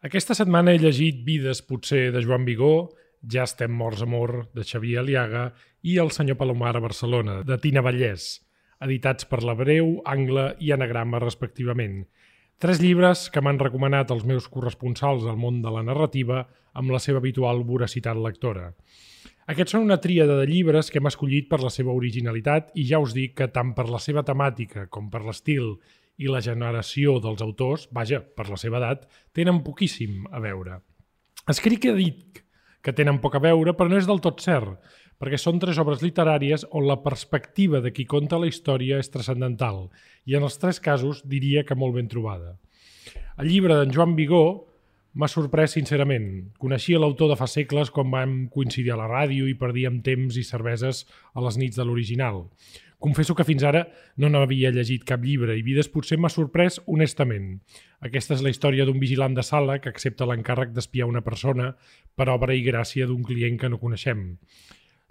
Aquesta setmana he llegit Vides, potser, de Joan Vigó, Ja estem morts amor, de Xavier Aliaga, i El senyor Palomar a Barcelona, de Tina Vallès, editats per la Breu, Angle i Anagrama, respectivament. Tres llibres que m'han recomanat els meus corresponsals al món de la narrativa amb la seva habitual voracitat lectora. Aquests són una tríada de llibres que hem escollit per la seva originalitat i ja us dic que tant per la seva temàtica com per l'estil i la generació dels autors, vaja, per la seva edat, tenen poquíssim a veure. Escric que dit que tenen poc a veure, però no és del tot cert, perquè són tres obres literàries on la perspectiva de qui conta la història és transcendental, i en els tres casos diria que molt ben trobada. El llibre d'en Joan Vigó m'ha sorprès sincerament. Coneixia l'autor de fa segles quan vam coincidir a la ràdio i perdíem temps i cerveses a les nits de l'original. Confesso que fins ara no n'havia llegit cap llibre i Vides potser m'ha sorprès honestament. Aquesta és la història d'un vigilant de sala que accepta l'encàrrec d'espiar una persona per obra i gràcia d'un client que no coneixem.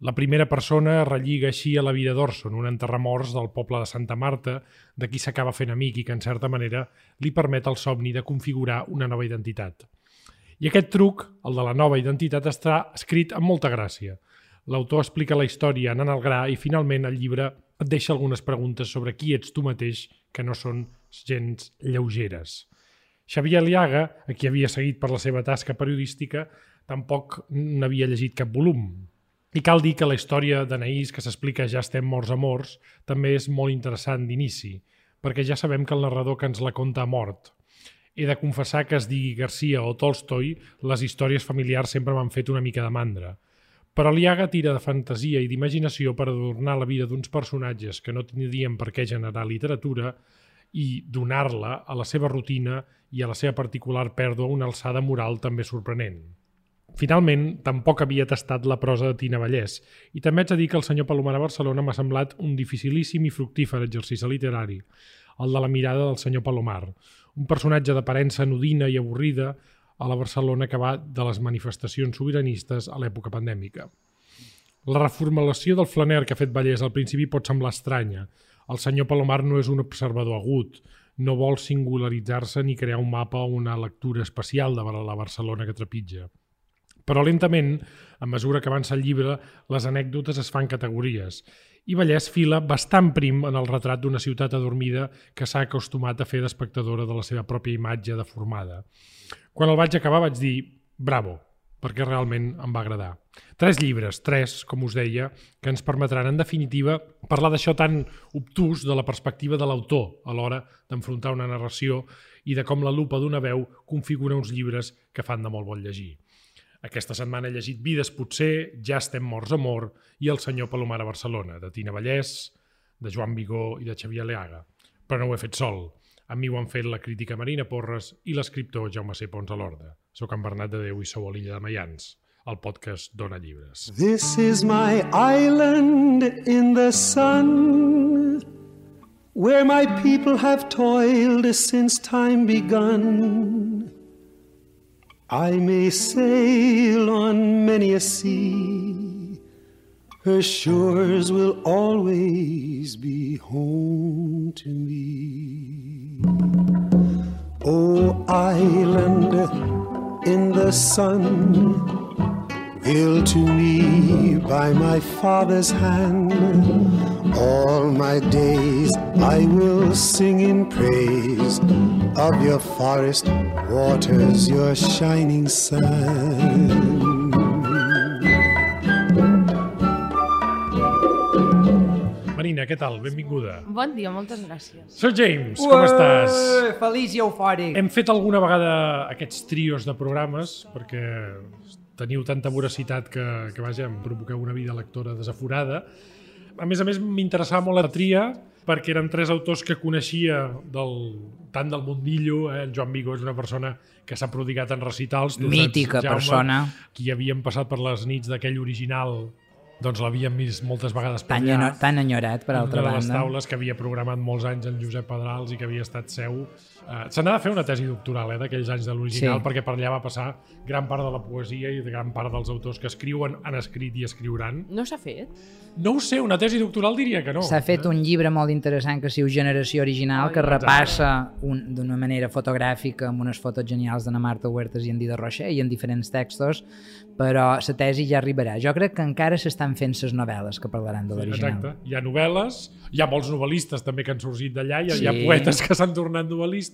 La primera persona relliga així a la vida d'Orson, un enterramorts del poble de Santa Marta, de qui s'acaba fent amic i que, en certa manera, li permet el somni de configurar una nova identitat. I aquest truc, el de la nova identitat, està escrit amb molta gràcia. L'autor explica la història anant al gra i, finalment, el llibre et deixa algunes preguntes sobre qui ets tu mateix que no són gens lleugeres. Xavier Aliaga, a qui havia seguit per la seva tasca periodística, tampoc n'havia llegit cap volum. I cal dir que la història d'Anaïs, que s'explica Ja estem morts a morts, també és molt interessant d'inici, perquè ja sabem que el narrador que ens la conta ha mort. He de confessar que es digui Garcia o Tolstoi, les històries familiars sempre m'han fet una mica de mandra. Però l'Iaga tira de fantasia i d'imaginació per adornar la vida d'uns personatges que no tindrien per què generar literatura i donar-la a la seva rutina i a la seva particular pèrdua una alçada moral també sorprenent. Finalment, tampoc havia tastat la prosa de Tina Vallès i també haig de dir que el senyor Palomar a Barcelona m'ha semblat un dificilíssim i fructífer exercici literari, el de la mirada del senyor Palomar, un personatge d'aparença nudina i avorrida a la Barcelona que va de les manifestacions sobiranistes a l'època pandèmica. La reformulació del flaner que ha fet Vallès al principi pot semblar estranya. El senyor Palomar no és un observador agut, no vol singularitzar-se ni crear un mapa o una lectura especial de la Barcelona que trepitja. Però lentament, a mesura que avança el llibre, les anècdotes es fan categories i Vallès fila bastant prim en el retrat d'una ciutat adormida que s'ha acostumat a fer d'espectadora de la seva pròpia imatge deformada. Quan el vaig acabar vaig dir bravo, perquè realment em va agradar. Tres llibres, tres, com us deia, que ens permetran, en definitiva, parlar d'això tan obtús de la perspectiva de l'autor a l'hora d'enfrontar una narració i de com la lupa d'una veu configura uns llibres que fan de molt bon llegir. Aquesta setmana he llegit Vides potser, Ja estem morts amor i El senyor Palomar a Barcelona, de Tina Vallès, de Joan Vigó i de Xavier Leaga. Però no ho he fet sol. Amb mi ho han fet la crítica Marina Porres i l'escriptor Jaume C. Pons a l'Orda. Soc en Bernat de Déu i sou a l'Illa de Mayans, el podcast Dona Llibres. This is my island in the sun Where my people have toiled since time begun I may sail on many a sea. Her shores will always be home to me. O island in the sun, built to me by my father's hand, all my days I will sing in praise of your forest waters, your shining sun. Marina, què tal? Benvinguda. Bon dia, moltes gràcies. Sir James, com estàs? Feliç i eufòric. Hem fet alguna vegada aquests trios de programes perquè teniu tanta voracitat que, que vaja, em provoqueu una vida lectora desaforada. A més a més, m'interessava molt la tria perquè eren tres autors que coneixia del, tant del mundillo, eh? en Joan Vigo és una persona que s'ha prodigat en recitals. Mítica Jaume, persona. Qui havien passat per les nits d'aquell original doncs l'havíem vist moltes vegades per Tan, allà. tan enyorat, per altra una de les banda. taules que havia programat molts anys en Josep Pedrals i que havia estat seu. Uh, Se n'ha de fer una tesi doctoral eh, d'aquells anys de l'original, Sí. perquè per allà va passar gran part de la poesia i de gran part dels autors que escriuen, han escrit i escriuran. No s'ha fet? No ho sé, una tesi doctoral diria que no. S'ha fet un llibre molt interessant que es diu Generació Original, que repassa un- d'una manera fotogràfica amb unes fotos genials d'Anna Marta Huertas i en Dida Rocher i en diferents textos, però la tesi ja arribarà. Jo crec que encara s'estan fent ses novel·les que parlaran de l'original. Exacte. Hi ha novel·les, hi ha molts novel·listes també que han sorgit d'allà, hi, ha- hi ha Sí. poetes que s'han tornat novel·listes,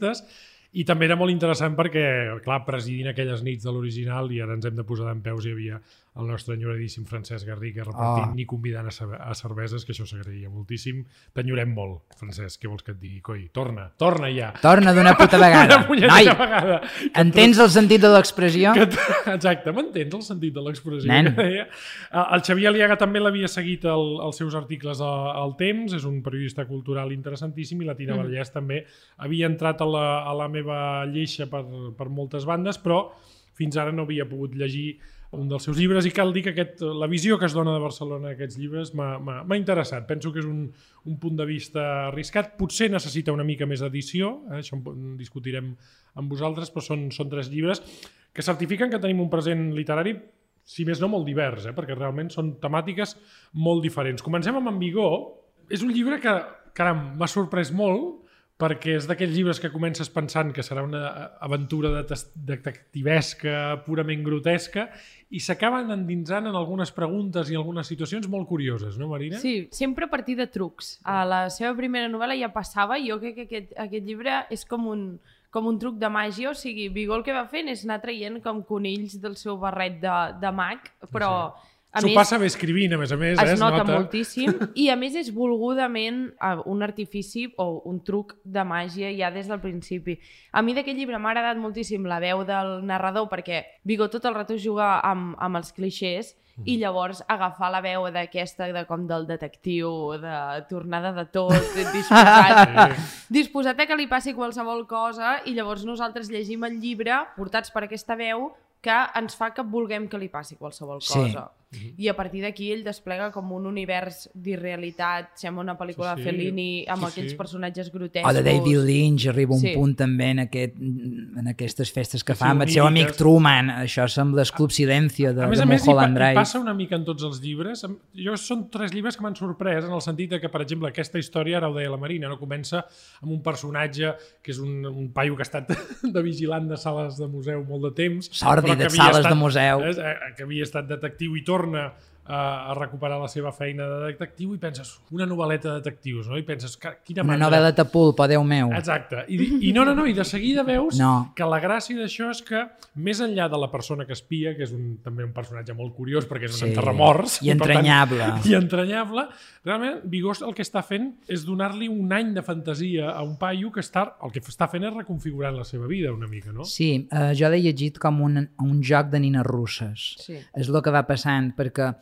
i també era molt interessant perquè, clar, presidint aquelles nits de l'original, i ara ens hem de posar d'en peus, hi havia el nostre enyoradíssim Francesc Garriga repartint Oh. ni convidant a, a cerveses, que això s'agraïa moltíssim. T'enyorem molt, Francesc, què vols que et digui? Coi, torna, torna ja. Torna d'una puta vegada. Una Noi, vegada. entens el sentit de l'expressió? Exacte, m'entens el sentit de l'expressió Nen. El Xavier Aliaga també l'havia seguit el, els seus articles al, al Temps, és un periodista cultural interessantíssim i la Tina mm. Vallès també havia entrat a la, a la meva lleixa per, per moltes bandes, però fins ara no havia pogut llegir un dels seus llibres i cal dir que aquest, la visió que es dona de Barcelona en aquests llibres m'ha- interessat. Penso que és un, un punt de vista arriscat. Potser necessita una mica més d'edició, eh? això en discutirem amb vosaltres, però són, són tres llibres que certifiquen que tenim un present literari si més no molt divers, eh? perquè realment són temàtiques molt diferents. Comencem amb En Vigor. És un llibre que, caram, m'ha sorprès molt perquè és d'aquells llibres que comences pensant que serà una aventura detectivesca, purament grotesca, i s'acaben endinsant en algunes preguntes i algunes situacions molt curioses, no, Marina? Sí, sempre a partir de trucs. A la seva primera novel·la ja passava i jo crec que aquest, aquest llibre és com un, com un truc de màgia, o sigui, Vigó el que va fent és anar traient com conills del seu barret de, de mag, però a S'ho passa bé escrivint, a més a més, es eh? es nota, moltíssim i a més és volgudament eh, un artifici o un truc de màgia ja des del principi. A mi d'aquest llibre m'ha agradat moltíssim la veu del narrador perquè Vigo tot el rato juga amb, amb els clixés i llavors agafar la veu d'aquesta de com del detectiu, de tornada de tot, disposat, disposat a que li passi qualsevol cosa i llavors nosaltres llegim el llibre portats per aquesta veu que ens fa que vulguem que li passi qualsevol Sí. cosa. I a partir d'aquí ell desplega com un univers d'irrealitat, sembla una pel·lícula Sí, sí. de Fellini amb Sí, aquells sí. personatges grotescos. O de David Lynch arriba un Sí. punt també en, aquest, en aquestes festes que Sí, fa amb el seu amic. Truman. Això sembla el Club Silencio de, a més de a més, Mulholland Drive. passa una mica en tots els llibres. Jo són tres llibres que m'han sorprès en el sentit de que, per exemple, aquesta història, ara ho deia la Marina, no comença amb un personatge que és un, un paio que ha estat de vigilant de sales de museu molt de temps. Que de sales de museu. Eh, que havia estat detectiu i torna a, a recuperar la seva feina de detectiu i penses, una novel·leta de detectius, no? I penses, "Ca- quina Una manera- novel·la tapulpa, Déu meu. Exacte. I, I no, no, no, i de seguida veus No. que la gràcia d'això és que, més enllà de la persona que espia, que és un, també un personatge molt curiós perquè és un Sí. enterramorts... I per tant, entranyable. I entranyable. Realment, Vigós el que està fent és donar-li un any de fantasia a un paio que està, el que està fent és reconfigurant la seva vida una mica, no? Sí, eh, jo l'he llegit com un, un joc de nines russes. Sí. És el que va passant, perquè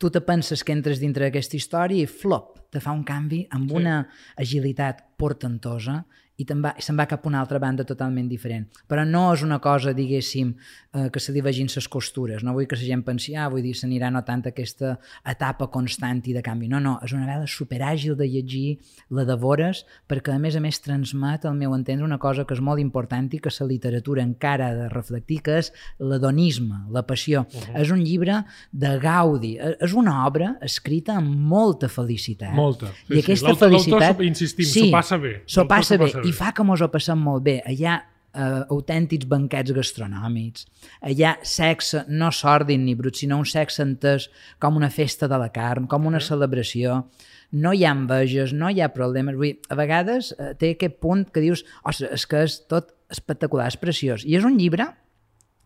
tu te penses que entres dintre d'aquesta història i flop, te fa un canvi amb Sí. una agilitat portentosa i te'n va, se'n va cap a una altra banda totalment diferent. Però no és una cosa, diguéssim, eh, que se li vegin ses costures. No vull que la gent pensi, ah, vull dir, s'anirà notant aquesta etapa constant i de canvi. No, no, és una novel·la superàgil de llegir, la devores, perquè a més a més transmet, al meu entendre, una cosa que és molt important i que la literatura encara ha de reflectir, que és l'adonisme, la passió. Uh -huh. És un llibre de Gaudi, E- és una obra escrita amb molta felicitat. Molta. Sí, I sí. aquesta L'autor- l'autor felicitat... s'ho- insistim, s'ho passa bé. S'ho L'autor passa s'ho bé, passa bé. I fa que mos ho passem molt bé. Hi ha eh, autèntics banquets gastronòmics, hi ha sexe no sòrdid ni brut, sinó un sexe entès com una festa de la carn, com una celebració, no hi ha enveges, no hi ha problemes. Vull dir, a vegades eh, té aquest punt que dius, ostres, és que és tot espectacular, és preciós. I és un llibre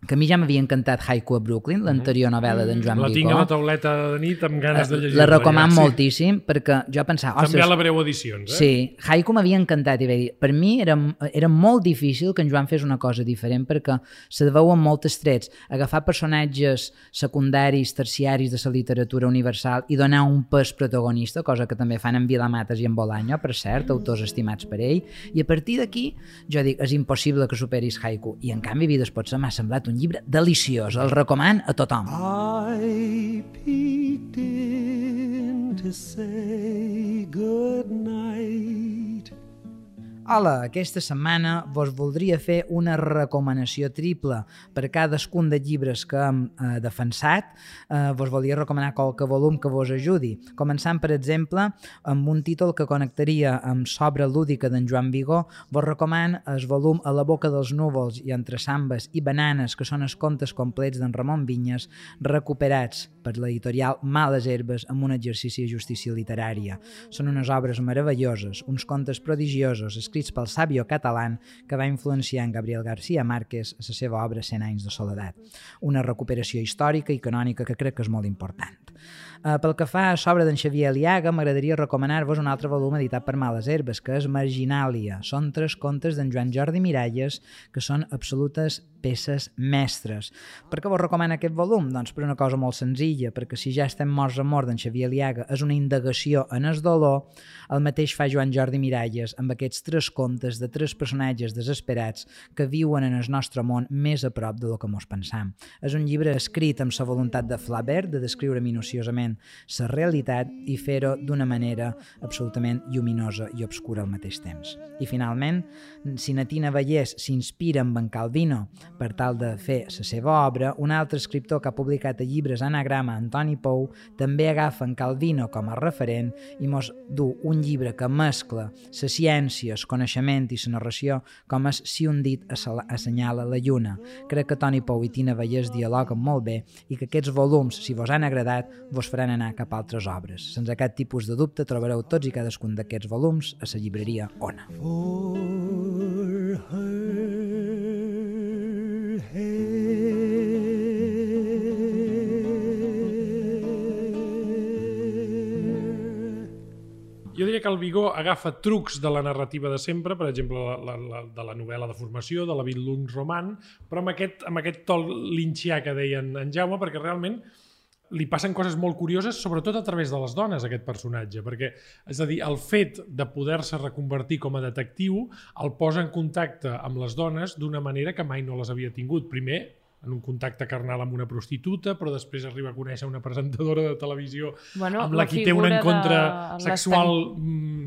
que a mi ja m'havia encantat Haiku a Brooklyn, l'anterior novel·la d'en Joan La tinc a Vicó. la tauleta de nit amb ganes de llegir. La recoman ja, sí. moltíssim perquè jo pensava, També a la Breu Edicions, eh? Sí, Haiku m'havia encantat i vaig dir, per mi era, era molt difícil que en Joan fes una cosa diferent perquè se veuen moltes trets. Agafar personatges secundaris, terciaris de la literatura universal i donar un pes protagonista, cosa que també fan en Vilamates i en Bolaño, per cert, autors estimats per ell, i a partir d'aquí jo dic, és impossible que superis Haiku. I en canvi, Vides Potser m'ha semblat un un llibre deliciós. El recoman a tothom. I peeked in to say good night. Hola, aquesta setmana vos voldria fer una recomanació triple per cadascun de llibres que hem eh, defensat. Eh, vos volia recomanar qualque volum que vos ajudi. Començant, per exemple, amb un títol que connectaria amb Sobra lúdica d'en Joan Vigó, vos recoman el volum A la boca dels núvols i Entre sambes i bananes, que són els contes complets d'en Ramon Vinyes, recuperats per l'editorial Males Herbes amb un exercici de justícia literària. Són unes obres meravelloses, uns contes prodigiosos, escrits pel sàvio català que va influenciar en Gabriel García Márquez la seva obra 100 anys de soledat. Una recuperació històrica i canònica que crec que és molt important. Uh, pel que fa a l'obra d'en Xavier Aliaga, m'agradaria recomanar-vos un altre volum editat per Males Herbes, que és Marginàlia. Són tres contes d'en Joan Jordi Miralles, que són absolutes peces mestres. Per què vos recomano aquest volum? Doncs per una cosa molt senzilla, perquè si ja estem morts a mort d'en Xavier Aliaga és una indagació en el dolor, el mateix fa Joan Jordi Miralles amb aquests tres contes de tres personatges desesperats que viuen en el nostre món més a prop de lo que mos pensam. És un llibre escrit amb la voluntat de Flaubert de descriure minuciosament la realitat i fer-ho d'una manera absolutament lluminosa i obscura al mateix temps. I finalment, si Natina Vallès s'inspira en en Calvino per tal de fer la seva obra, un altre escriptor que ha publicat a llibres anagrama, Antoni Pou, també agafa en Calvino com a referent i mos du un llibre que mescla la ciència, el coneixement i la narració com és si un dit assenyala la lluna. Crec que Toni Pou i Tina Vallès dialoguen molt bé i que aquests volums, si vos han agradat, vos faran anar cap a altres obres. Sense cap tipus de dubte trobareu tots i cadascun d'aquests volums a la llibreria Ona. For her diria que el Vigó agafa trucs de la narrativa de sempre, per exemple, la, la, de la novel·la de formació, de la Bildungsroman, però amb aquest, amb aquest tol linxià que deien en Jaume, perquè realment li passen coses molt curioses, sobretot a través de les dones, aquest personatge, perquè, és a dir, el fet de poder-se reconvertir com a detectiu el posa en contacte amb les dones d'una manera que mai no les havia tingut. Primer, en un contacte carnal amb una prostituta, però després arriba a conèixer una presentadora de televisió Bueno, amb la la qui té un encontre de sexual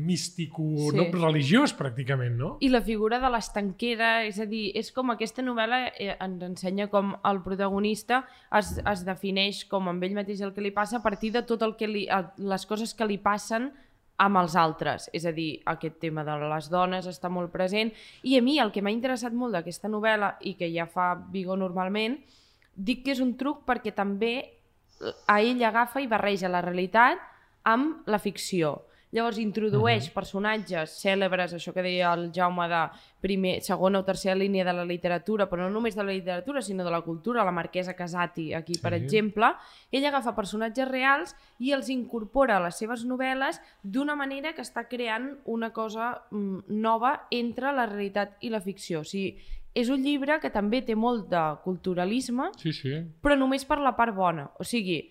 místico, Sí. no? religiós, pràcticament, no? I la figura de l'estanquera, és a dir, és com aquesta novel·la eh, ens ensenya com el protagonista es, es defineix com amb ell mateix el que li passa a partir de tot el que li, les coses que li passen amb els altres. És a dir, aquest tema de les dones està molt present. I a mi el que m'ha interessat molt d'aquesta novel·la i que ja fa Vigo normalment, dic que és un truc perquè també a ell agafa i barreja la realitat amb la ficció. Llavors introdueix uh -huh. personatges cèlebres, això que deia el Jaume de primer, segona o tercera línia de la literatura, però no només de la literatura, sinó de la cultura, la marquesa Casati, aquí, per Sí. exemple. Ell agafa personatges reals i els incorpora a les seves novel·les d'una manera que està creant una cosa mm, nova entre la realitat i la ficció. O sigui, és un llibre que també té molt de culturalisme, Sí, sí. però només per la part bona. O sigui,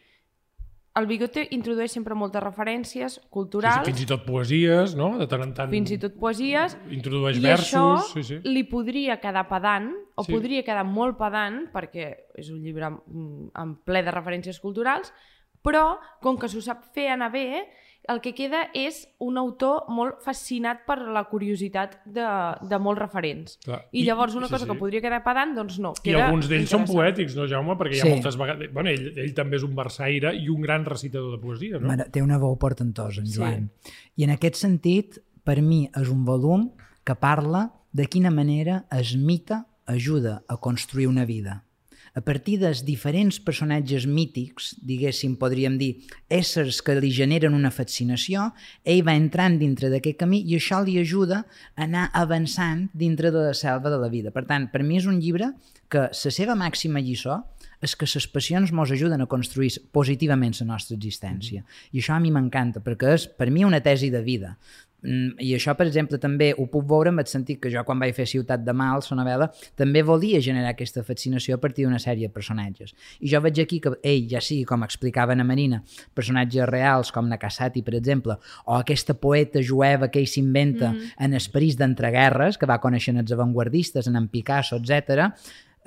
el Bigote introdueix sempre moltes referències Sí, sí, culturals, fins i tot poesies, no? De tant en tant fins i tot poesies, introdueix i versos. això Sí, sí. li podria quedar pedant, o Sí. podria quedar molt pedant, perquè és un llibre mm, en ple de referències culturals, però, com que s'ho sap fer anar bé, el que queda és un autor molt fascinat per la curiositat de, de molts referents. Clar. I I- llavors una sí, cosa sí. que podria quedar pedant, doncs no. I Queda alguns d'ells són poètics, no, Jaume? Perquè hi Sí. ha moltes vegades... Bueno, ell, ell també és un versaire i un gran recitador de poesia, no? Mare, té una veu portentosa, en Sí. Joan. I en aquest sentit, per mi és un volum que parla de quina manera el mite ajuda a construir una vida. A partir dels diferents personatges mítics, diguéssim, podríem dir, éssers que li generen una fascinació, ell va entrant dintre d'aquest camí i això li ajuda a anar avançant dintre de la selva de la vida. Per tant, per mi és un llibre que la seva màxima lliçó és que les passions ens ajuden a construir positivament la nostra existència. I això a mi m'encanta, perquè és, per mi, una tesi de vida. Mm, I això, per exemple, també ho puc veure amb el sentit que jo, quan vaig fer Ciutat de Mal, la novel·la, també volia generar aquesta fascinació a partir d'una sèrie de personatges. I jo veig aquí que ell, ja sigui, com explicava na Marina, personatges reals com Nakasati, per exemple, o aquesta poeta jueva que ell s'inventa mm -hmm. en esperits d'entreguerres, que va conèixer els avantguardistes, en en Picasso, etc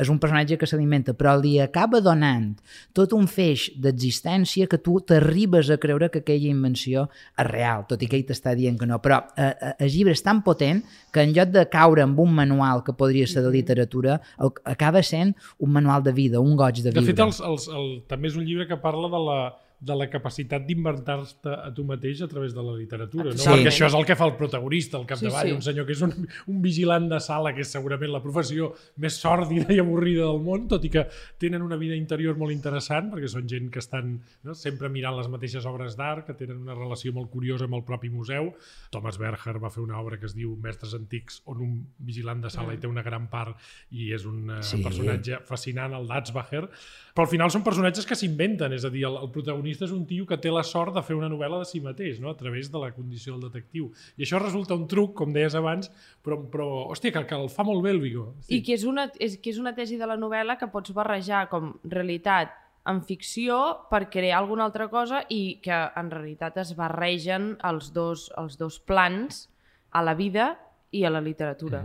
és un personatge que s'alimenta, però li acaba donant tot un feix d'existència que tu t'arribes a creure que aquella invenció és real, tot i que ell t'està dient que no. Però eh, eh, el llibre és tan potent que en lloc de caure amb un manual que podria ser de literatura, el, acaba sent un manual de vida, un goig de De viure. fet, els, els, el, també és un llibre que parla de la, de la capacitat d'inventar-te a tu mateix a través de la literatura, no? Sí. Perquè això és el que fa el protagonista al capdavall, Sí, sí. un senyor que és un, un vigilant de sala, que és segurament la professió més sòrdida i avorrida del món, tot i que tenen una vida interior molt interessant, perquè són gent que estan no? sempre mirant les mateixes obres d'art, que tenen una relació molt curiosa amb el propi museu. Thomas Berger va fer una obra que es diu Mestres Antics, on un vigilant de sala hi té una gran part i és un eh, Sí. personatge fascinant, el Datzbacher, però al final són personatges que s'inventen, és a dir, el, el protagonista és un tio que té la sort de fer una novel·la de si mateix, no? a través de la condició del detectiu. I això resulta un truc, com deies abans, però, però hòstia, que, que el fa molt bé el Vigo. I que és, una, és, que és una tesi de la novel·la que pots barrejar com realitat en ficció per crear alguna altra cosa i que en realitat es barregen els dos, els dos plans a la vida i a la literatura.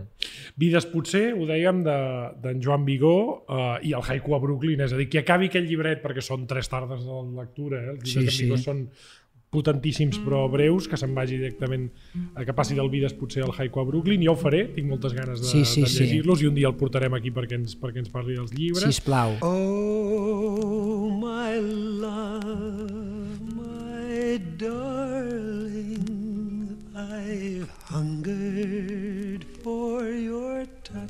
Vides potser, ho dèiem, de- d'en Joan Vigó eh, i el Haiku a Brooklyn, és a dir, que acabi aquest llibret, perquè són tres tardes de lectura, eh? els Sí, llibres sí. d'en Vigó són potentíssims però breus, que se'n vagi directament a que passi del Vides potser al Haiku a Brooklyn, jo ho faré, tinc moltes ganes de, Sí, sí, de sí. llegir-los i un dia el portarem aquí perquè ens, perquè ens parli dels llibres. Sisplau. Oh, my love, my darling, I've hungered for your touch.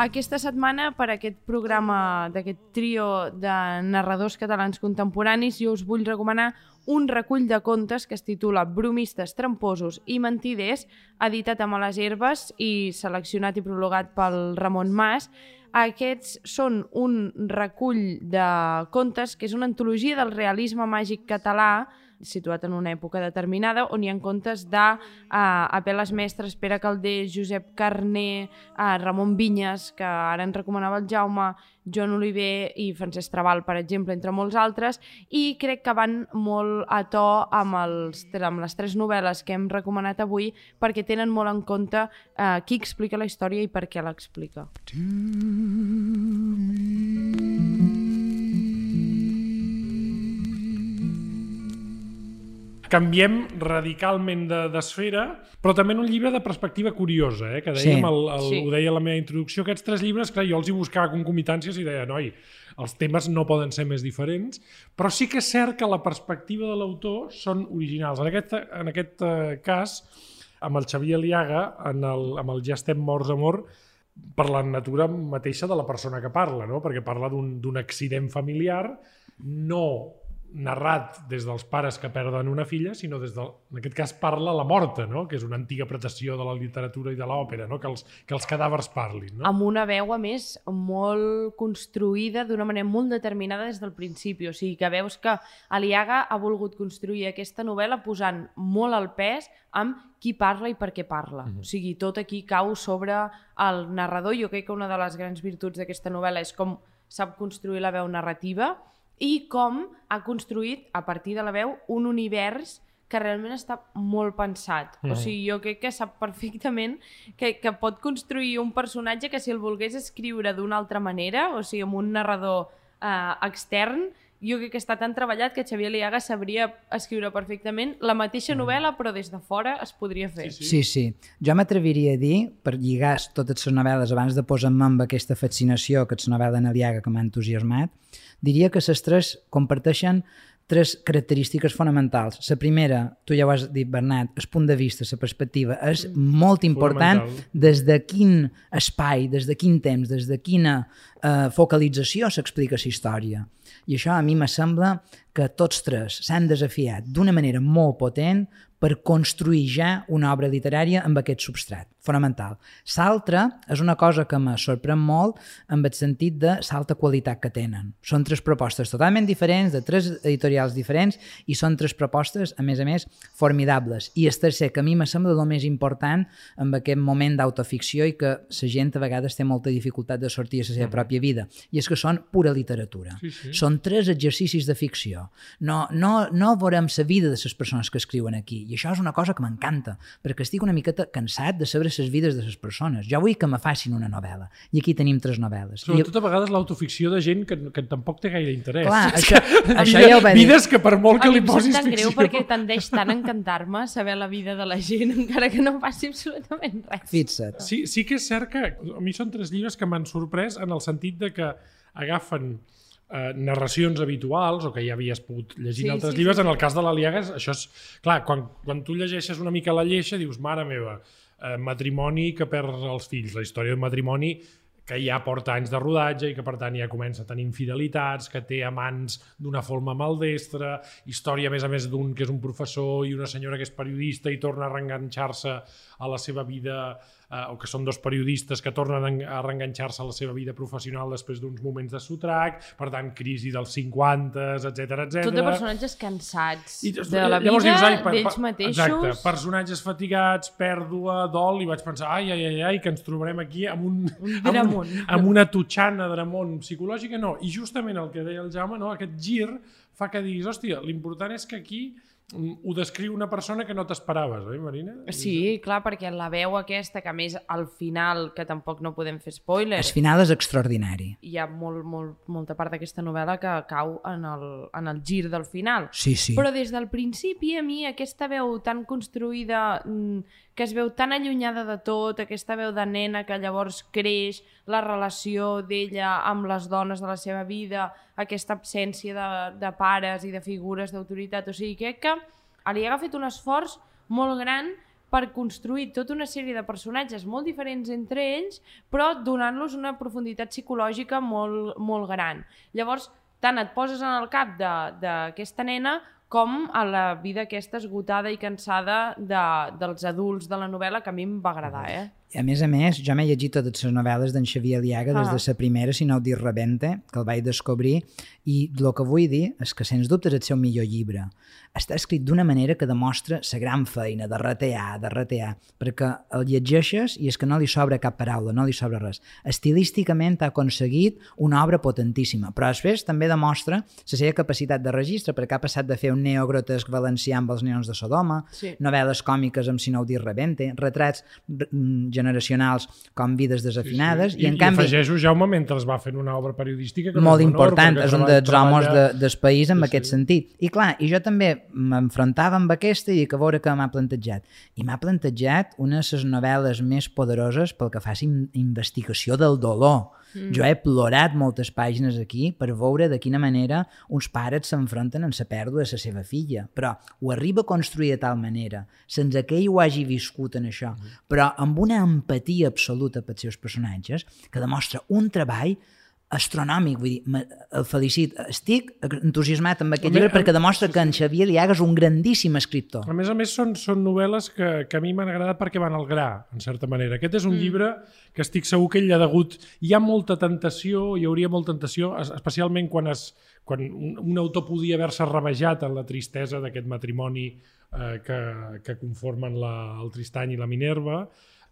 Aquesta setmana, per aquest programa d'aquest trio de narradors catalans contemporanis, jo us vull recomanar un recull de contes que es titula Bromistes, tramposos i mentiders, editat a Males Herbes i seleccionat i prologat pel Ramon Mas. Aquests són un recull de contes que és una antologia del realisme màgic català situat en una època determinada, on hi ha contes de uh, Apeles Mestres, Pere Calder, Josep Carné, uh, Ramon Vinyes, que ara ens recomanava el Jaume, Joan Oliver i Francesc Trabal, per exemple, entre molts altres, i crec que van molt a to amb, els, amb les tres novel·les que hem recomanat avui, perquè tenen molt en compte uh, qui explica la història i per què l'explica. Canviem radicalment de- d'esfera, però també en un llibre de perspectiva curiosa, eh? que dèiem, Sí. el, el, Sí. ho deia a la meva introducció, aquests tres llibres, clar, jo els hi buscava concomitàncies i deia, noi, els temes no poden ser més diferents, però sí que és cert que la perspectiva de l'autor són originals. En aquest, en aquest eh, cas, amb el Xavier Aliaga, en el, amb el Ja estem morts, amor, per la natura mateixa de la persona que parla, no? perquè parla d'un d'un accident familiar no narrat des dels pares que perden una filla, sinó des del, en aquest cas parla la morta, no? que és una antiga pretensió de la literatura i de l'òpera, no? que, els, que els cadàvers parlin. No? amb una veu, a més, molt construïda d'una manera molt determinada des del principi. O sigui, que veus que Aliaga ha volgut construir aquesta novel·la posant molt el pes amb qui parla i per què parla. O sigui, tot aquí cau sobre el narrador. Jo crec que una de les grans virtuts d'aquesta novel·la és com sap construir la veu narrativa i com ha construït, a partir de la veu, un univers que realment està molt pensat. O sigui, jo crec que sap perfectament que, que pot construir un personatge que si el volgués escriure d'una altra manera, o sigui, amb un narrador eh, extern, jo crec que està tan treballat que Xavier Liaga sabria escriure perfectament la mateixa novel·la, però des de fora es podria fer. Sí, Sí, sí. Jo m'atreviria a dir, per lligar totes les novel·les abans de posar-me amb aquesta fascinació que és la novel·la Naliaga que m'ha entusiasmat, diria que les tres comparteixen tres característiques fonamentals. La primera, tu ja ho has dit, Bernat, el punt de vista, la perspectiva, és molt important des de quin espai, des de quin temps, des de quina eh, focalització s'explica la història. I això a mi me sembla que tots tres s'han desafiat d'una manera molt potent per construir ja una obra literària amb aquest substrat, fonamental. L'altra és una cosa que me sorprèn molt amb el sentit de l'alta qualitat que tenen. Són tres propostes totalment diferents, de tres editorials diferents, i són tres propostes, a més a més, formidables. I el tercer, que a mi me sembla el més important en aquest moment d'autoficció i que la gent a vegades té molta dificultat de sortir a la seva pròpia vida, i és que són pura literatura. Sí, sí. Són tres exercicis de ficció. No, no, no veurem la vida de les persones que escriuen aquí. I això és una cosa que m'encanta, perquè estic una miqueta cansat de saber les vides de les persones. Jo vull que me facin una novel·la. I aquí tenim tres novel·les. Sobretot a vegades l'autoficció de gent que, que tampoc té gaire interès. Clar, És això- que això ja ho va dir. Vides que per molt que a mi li em posis ficció... greu perquè tendeix tant a encantar-me saber la vida de la gent, encara que no passi absolutament res. Fixa't. Sí, sí que és cert que a mi són tres llibres que m'han sorprès en el sentit de que agafen eh, narracions habituals o que ja havies pogut llegir Sí, en altres sí, llibres, sí, en el cas de l'Aliaga això és... Clar, quan, quan tu llegeixes una mica la lleixa dius, mare meva, eh, matrimoni que perd els fills, la història d'un matrimoni que ja porta anys de rodatge i que per tant ja comença a tenir infidelitats, que té amants d'una forma maldestra, història a més a més d'un que és un professor i una senyora que és periodista i torna a reenganxar-se a la seva vida eh, o que són dos periodistes que tornen a en- a reenganxar-se a la seva vida professional després d'uns moments de sotrac, per tant, crisi dels 50, etc etc. Tot de personatges cansats I, de la vida, llavors dius, ai, per- d'ells mateixos. Exacte, personatges fatigats, pèrdua, dol, i vaig pensar, ai, ai, ai, ai que ens trobarem aquí amb un... Un amb, dramón. amb una tutxana dramón psicològica, no. I justament el que deia el Jaume, no, aquest gir fa que diguis, hòstia, l'important és que aquí ho descriu una persona que no t'esperaves, oi, Marina? Sí, clar, perquè la veu aquesta, que a més al final, que tampoc no podem fer spoiler, El final és extraordinari. hi ha molt, molt, molta part d'aquesta novel·la que cau en el, en el gir del final. Sí, sí. Però des del principi a mi aquesta veu tan construïda, mm, que es veu tan allunyada de tot, aquesta veu de nena que llavors creix, la relació d'ella amb les dones de la seva vida, aquesta absència de, de pares i de figures d'autoritat, o sigui, crec que li ha fet un esforç molt gran per construir tota una sèrie de personatges molt diferents entre ells, però donant-los una profunditat psicològica molt, molt gran. Llavors, tant et poses en el cap d'aquesta nena com a la vida aquesta esgotada i cansada de, dels adults de la novel·la, que a mi em va agradar, eh? A més a més, jo m'he llegit totes les novel·les d'en Xavier Aliaga des Ah. de la primera, si no dir Rebente, que el vaig descobrir, i el que vull dir és que, sens dubte, és el seu millor llibre. Està escrit d'una manera que demostra la gran feina de ratear, de ratear, perquè el llegeixes i és que no li sobra cap paraula, no li sobra res. Estilísticament ha aconseguit una obra potentíssima, però després també demostra la seva capacitat de registre, perquè ha passat de fer un neogrotesc valencià amb els neons de Sodoma, Sí. novel·les còmiques amb Si no ho dir rebente, retrats mm, generacionals com Vides desafinades, I, i en i canvi afegeixo, Jaume, mentre es va fent una obra periodística que no molt és important, és un dels homes de, del país en Sí, aquest sí. sentit. I clar, i jo també m'enfrontava amb aquesta i dic, a veure què m'ha plantejat. I m'ha plantejat una de les novel·les més poderoses pel que faci in- investigació del dolor. Mm. Jo he plorat moltes pàgines aquí per veure de quina manera uns pares s'enfronten en la pèrdua de la seva filla, però ho arriba a construir de tal manera, sense que ell ho hagi viscut en això, però amb una empatia absoluta pels seus personatges, que demostra un treball astronòmic, vull dir, me- el felicit. Estic entusiasmat amb aquest llibre perquè demostra que en Xavier Liaga és un grandíssim escriptor. A més a més, són, són novel·les que, que a mi m'han agradat perquè van al gra, en certa manera. Aquest és un mm. llibre que estic segur que ell ha degut... Hi ha molta tentació, hi hauria molta tentació, es- especialment quan, es, quan un, un autor podia haver-se rebejat en la tristesa d'aquest matrimoni eh, que, que conformen la, el Tristany i la Minerva,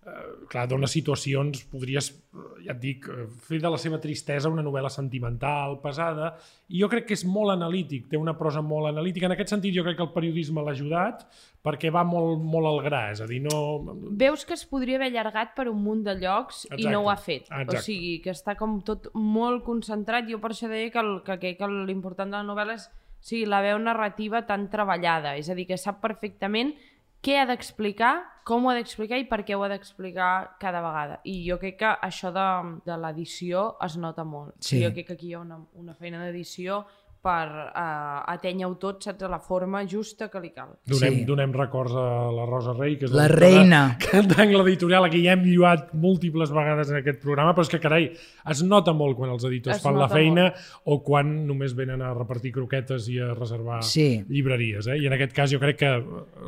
eh, clar, dona situacions, podries, eh, ja et dic, eh, fer de la seva tristesa una novel·la sentimental, pesada, i jo crec que és molt analític, té una prosa molt analítica. En aquest sentit, jo crec que el periodisme l'ha ajudat perquè va molt, molt al gra, és a dir, no... Veus que es podria haver allargat per un munt de llocs i Exacte. no ho ha fet. Exacte. O sigui, que està com tot molt concentrat. Jo per això deia que, el, que, que, que l'important de la novel·la és sí, la veu narrativa tan treballada. És a dir, que sap perfectament què ha d'explicar, com ho ha d'explicar i per què ho ha d'explicar cada vegada. I jo crec que això de, de l'edició es nota molt. Sí. Jo crec que aquí hi ha una, una feina d'edició per uh, atènyer-ho tot, saps, a la forma justa que li cal. Donem, Sí. donem records a la Rosa Rey, que és La reina. que d'angle editorial, a qui ja hem lluat múltiples vegades en aquest programa, però és que, carai, es nota molt quan els editors Es fan la feina o quan només venen a repartir croquetes i a reservar Sí. llibreries. Eh? I en aquest cas jo crec que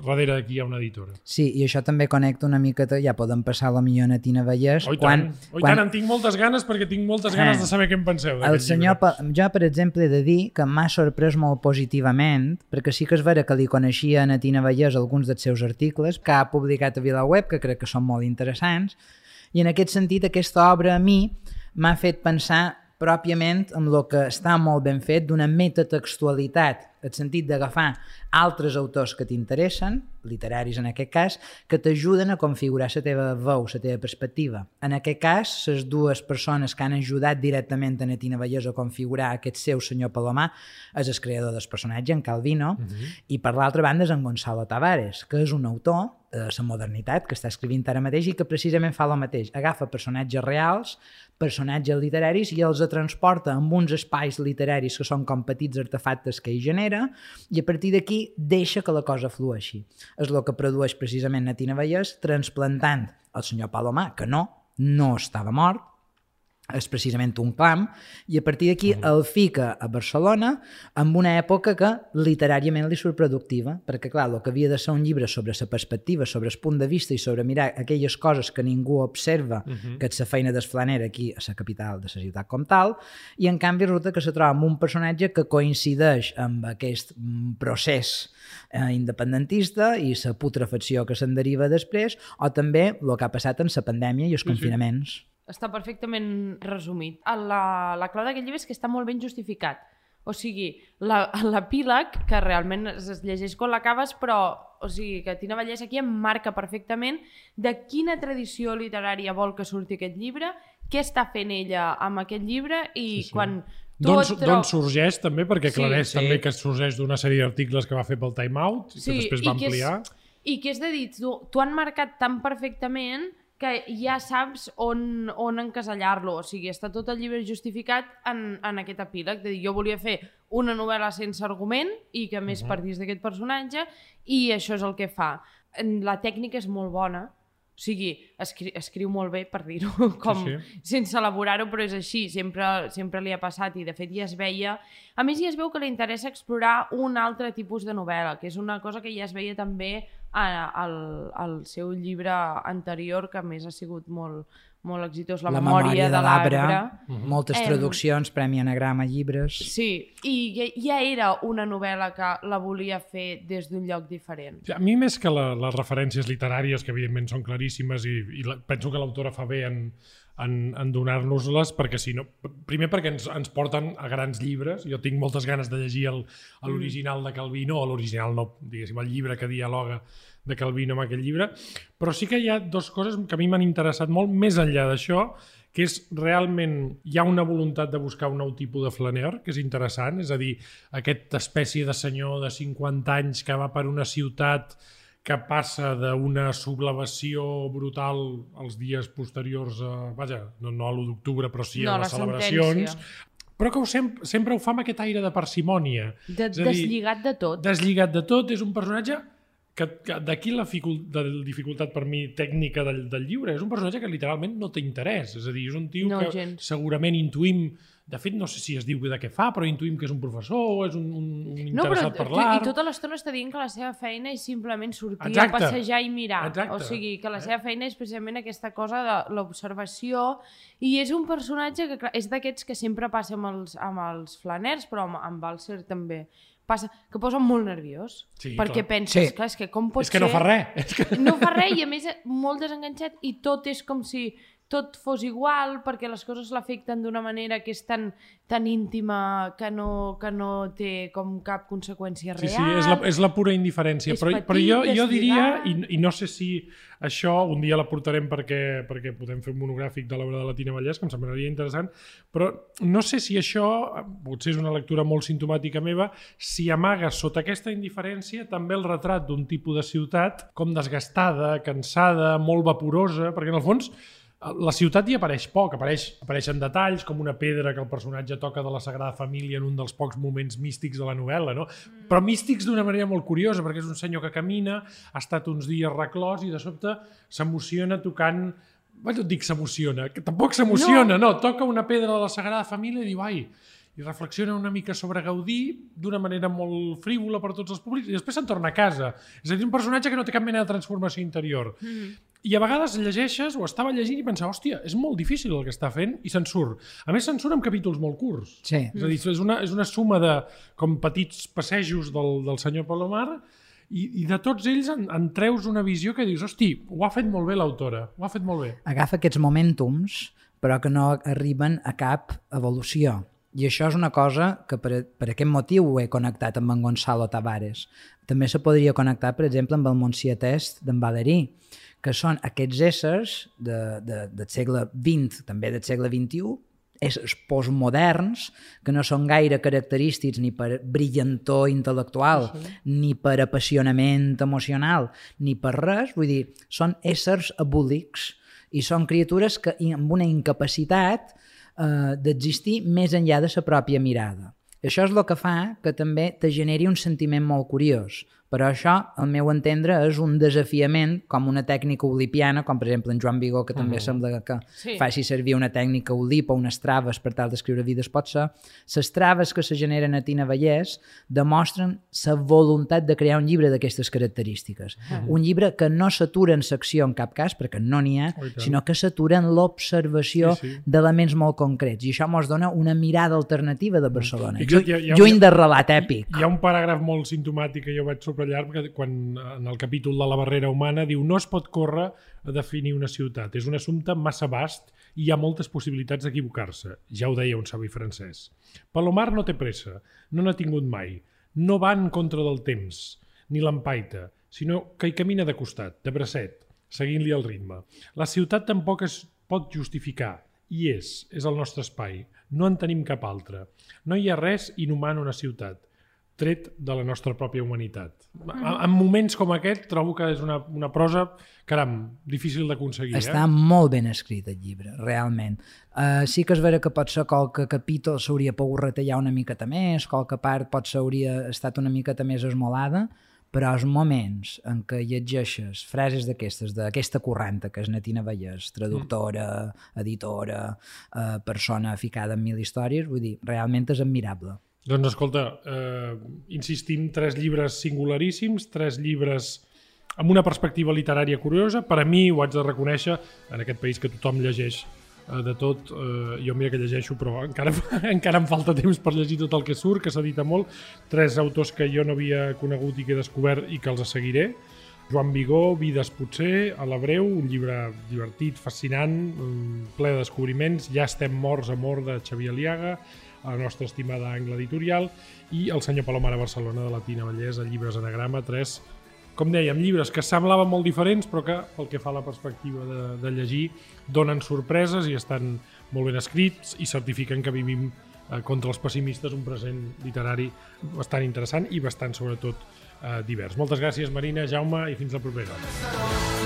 darrere d'aquí hi ha una editora. Sí, i això també connecta una miqueta, ja podem passar la millor Natina Vallès. Oi quan, tant, oi tant, en tinc moltes ganes perquè tinc moltes ganes Ah. de saber què en penseu El d'aquest senyor, llibre. Jo, per exemple, he de dir que m'ha sorprès molt positivament, perquè sí que és vera que li coneixia a Natina Vallès alguns dels seus articles, que ha publicat a VilaWeb, que crec que són molt interessants, i en aquest sentit aquesta obra a mi m'ha fet pensar pròpiament amb el que està molt ben fet d'una metatextualitat, el sentit d'agafar altres autors que t'interessen, literaris en aquest cas, que t'ajuden a configurar la teva veu, la teva perspectiva. En aquest cas, les dues persones que han ajudat directament a Netina Vallès a configurar aquest seu senyor Palomar és el creador del personatge, en Calvino, uh -huh. i per l'altra banda és en Gonzalo Tavares, que és un autor de la modernitat que està escrivint ara mateix i que precisament fa el mateix. Agafa personatges reals, personatges literaris i els transporta amb uns espais literaris que són com petits artefactes que ell genera i a partir d'aquí deixa que la cosa flueixi. És el que produeix precisament Natina Vallès transplantant el senyor Palomar, que no, no estava mort, és precisament un clam, i a partir d'aquí mm. el fica a Barcelona amb una època que literàriament li surt productiva, perquè clar, el que havia de ser un llibre sobre la perspectiva, sobre el punt de vista i sobre mirar aquelles coses que ningú observa, mm -hmm. que és la feina d'esflaner aquí a la capital de la ciutat com tal, i en canvi resulta que se troba amb un personatge que coincideix amb aquest mm, procés eh, independentista i la putrefacció que se'n deriva després, o també el que ha passat en la pandèmia i els Sí, sí. Està perfectament resumit. La, la clau d'aquest llibre és que està molt ben justificat. O sigui, la- l'epíleg, que realment es, es llegeix quan l'acabes, però o sigui, que Tina Vallès aquí em marca perfectament de quina tradició literària vol que surti aquest llibre, què està fent ella amb aquest llibre i Sí, sí. quan D'on d'on sorgeix també, perquè Sí, aclareix sí. també que sorgeix d'una sèrie d'articles que va fer pel Time Out i que després va i que és- ampliar. I que és de dir, tu han marcat tan perfectament que ja saps on, on encasellar-lo. O sigui, està tot el llibre justificat en, en aquest epíleg. De dir, jo volia fer una novel·la sense argument i que més partís d'aquest personatge i això és el que fa. La tècnica és molt bona, o sigui, escri escriu molt bé, per dir-ho, com, Sí, sí, sense elaborar-ho, però és així, sempre, sempre li ha passat i de fet ja es veia. A més, ja es veu que li interessa explorar un altre tipus de novel·la, que és una cosa que ja es veia també al, al seu llibre anterior, que a més ha sigut molt, molt exitós, La, memòria, de l'arbre. moltes Em. traduccions, Premi Anagrama, llibres... Sí, i ja, ja era una novel·la que la volia fer des d'un lloc diferent. A mi, més que la, les referències literàries, que evidentment són claríssimes i, i la, penso que l'autora fa bé en, en, en donar-nos-les, perquè si no... Primer perquè ens, ens porten a grans llibres. Jo tinc moltes ganes de llegir el- l'original de Calvino, o l'original no, diguéssim, el llibre que dialoga de Calvino amb aquest llibre, però sí que hi ha dues coses que a mi m'han interessat molt, més enllà d'això, que és realment hi ha una voluntat de buscar un nou tipus de flaner, que és interessant, és a dir, aquesta espècie de senyor de 50 anys que va per una ciutat que passa d'una sublevació brutal els dies posteriors a, vaja, no, no a l'1 d'octubre, però sí No, a la les celebracions, sentència. però que ho sempre, sempre ho fa amb aquest aire de parsimònia. De, És a dir, deslligat de tot. Deslligat de tot, és un personatge que, que d'aquí la la dificultat per mi tècnica del, del llibre, és un personatge que literalment no té interès, és a dir, és un tio No, que gens. segurament intuïm, de fet no sé si es diu de què fa, però intuïm que és un professor o és un, un, un No, però interessat per l'art. i tota l'estona està dient que la seva feina és simplement sortir Exacte. a passejar i mirar. Exacte. O sigui, que la Eh? seva feina és precisament aquesta cosa de l'observació i és un personatge que clar, és d'aquests que sempre passa amb els, amb els flaners, però amb, amb Balser també passa, que posa molt nerviós. Sí, perquè clar. penses, Sí. clar, és que com pot és que ser... no fa res. És que... No fa res i a més molt desenganxat i tot és com si tot fos igual perquè les coses l'afecten d'una manera que és tan, tan íntima que no, que no té com cap conseqüència Sí, real. sí, és la, és la pura indiferència. Però, petit, però jo, jo diria, i, i no sé si això un dia la portarem perquè, perquè podem fer un monogràfic de l'obra de la Tina Vallès, que em semblaria interessant, però no sé si això, potser és una lectura molt sintomàtica meva, si amaga sota aquesta indiferència també el retrat d'un tipus de ciutat com desgastada, cansada, molt vaporosa, perquè en el fons la ciutat hi apareix poc, apareix, apareixen detalls com una pedra que el personatge toca de la Sagrada Família en un dels pocs moments místics de la novel·la, no? però místics d'una manera molt curiosa, perquè és un senyor que camina, ha estat uns dies reclòs i de sobte s'emociona tocant Vaja, et dic s'emociona, que tampoc s'emociona, no. no, toca una pedra de la Sagrada Família i diu, ai, i reflexiona una mica sobre Gaudí d'una manera molt frívola per tots els públics i després se'n torna a casa. És a dir, un personatge que no té cap mena de transformació interior. Mm. I a vegades llegeixes, o estava llegint i pensava, hòstia, és molt difícil el que està fent, i se'n surt. A més, se'n surt amb capítols molt curts. Sí. És a dir, és una, és una suma de com petits passejos del, del senyor Palomar i, i de tots ells en, en treus una visió que dius, hosti, ho ha fet molt bé l'autora, ho ha fet molt bé. agafa aquests momentums però que no arriben a cap evolució. I això és una cosa que per, per aquest motiu ho he connectat amb en Gonzalo Tavares. També se podria connectar, per exemple, amb el Montsià Test d'en Valerí, que són aquests éssers de, de, del segle XX, també del segle XXI, éssers postmoderns, que no són gaire característics ni per brillantor intel·lectual, sí. ni per apassionament emocional, ni per res, vull dir, són éssers abúlics i són criatures que amb una incapacitat eh, d'existir més enllà de la pròpia mirada. Això és el que fa que també te generi un sentiment molt curiós, però això, al meu entendre, és un desafiament com una tècnica olipiana, com per exemple en Joan Vigó, que també uh -huh. sembla que sí. faci servir una tècnica olip o unes traves per tal d'escriure vides, pot ser. Les traves que se generen a Tina Vallès demostren la voluntat de crear un llibre d'aquestes característiques. Uh -huh. Un llibre que no s'atura en secció en cap cas, perquè no n'hi ha, oh, sinó que s'atura en l'observació sí, sí. d'elements molt concrets. I això ens dona una mirada alternativa de Barcelona. Exacte, hi ha, hi ha, lluny de relat èpic. Hi ha un paràgraf molt simptomàtic que jo vaig subratllar perquè quan en el capítol de la barrera humana diu no es pot córrer a definir una ciutat, és un assumpte massa vast i hi ha moltes possibilitats d'equivocar-se, ja ho deia un savi francès. Palomar no té pressa, no n'ha tingut mai, no va en contra del temps, ni l'empaita, sinó que hi camina de costat, de bracet, seguint-li el ritme. La ciutat tampoc es pot justificar, i és, és el nostre espai, no en tenim cap altre. No hi ha res inhumà en una ciutat tret de la nostra pròpia humanitat. En moments com aquest trobo que és una, una prosa, caram, difícil d'aconseguir. Està eh? molt ben escrit el llibre, realment. Uh, sí que és vera que pot ser qualque capítol s'hauria pogut retallar una miqueta més, qualque part pot ser hauria estat una miqueta més esmolada, però els moments en què llegeixes frases d'aquestes, d'aquesta correnta, que és Natina Vallès, traductora, editora, uh, persona ficada en mil històries, vull dir, realment és admirable. Doncs escolta, eh, insistim, tres llibres singularíssims, tres llibres amb una perspectiva literària curiosa. Per a mi, ho haig de reconèixer, en aquest país que tothom llegeix eh, de tot, eh, jo mira que llegeixo, però encara, encara em falta temps per llegir tot el que surt, que s'edita molt. Tres autors que jo no havia conegut i que he descobert i que els seguiré. Joan Vigó, Vides potser, a la breu, un llibre divertit, fascinant, ple de descobriments. Ja estem morts, amor, de Xavier Aliaga a la nostra estimada Angla Editorial, i el senyor Palomar a Barcelona de la Tina Vallès, a Llibres Anagrama, tres, com dèiem, llibres que semblaven molt diferents, però que, pel que fa a la perspectiva de, de llegir, donen sorpreses i estan molt ben escrits i certifiquen que vivim eh, contra els pessimistes un present literari bastant interessant i bastant, sobretot, eh, divers. Moltes gràcies, Marina, Jaume, i fins la propera.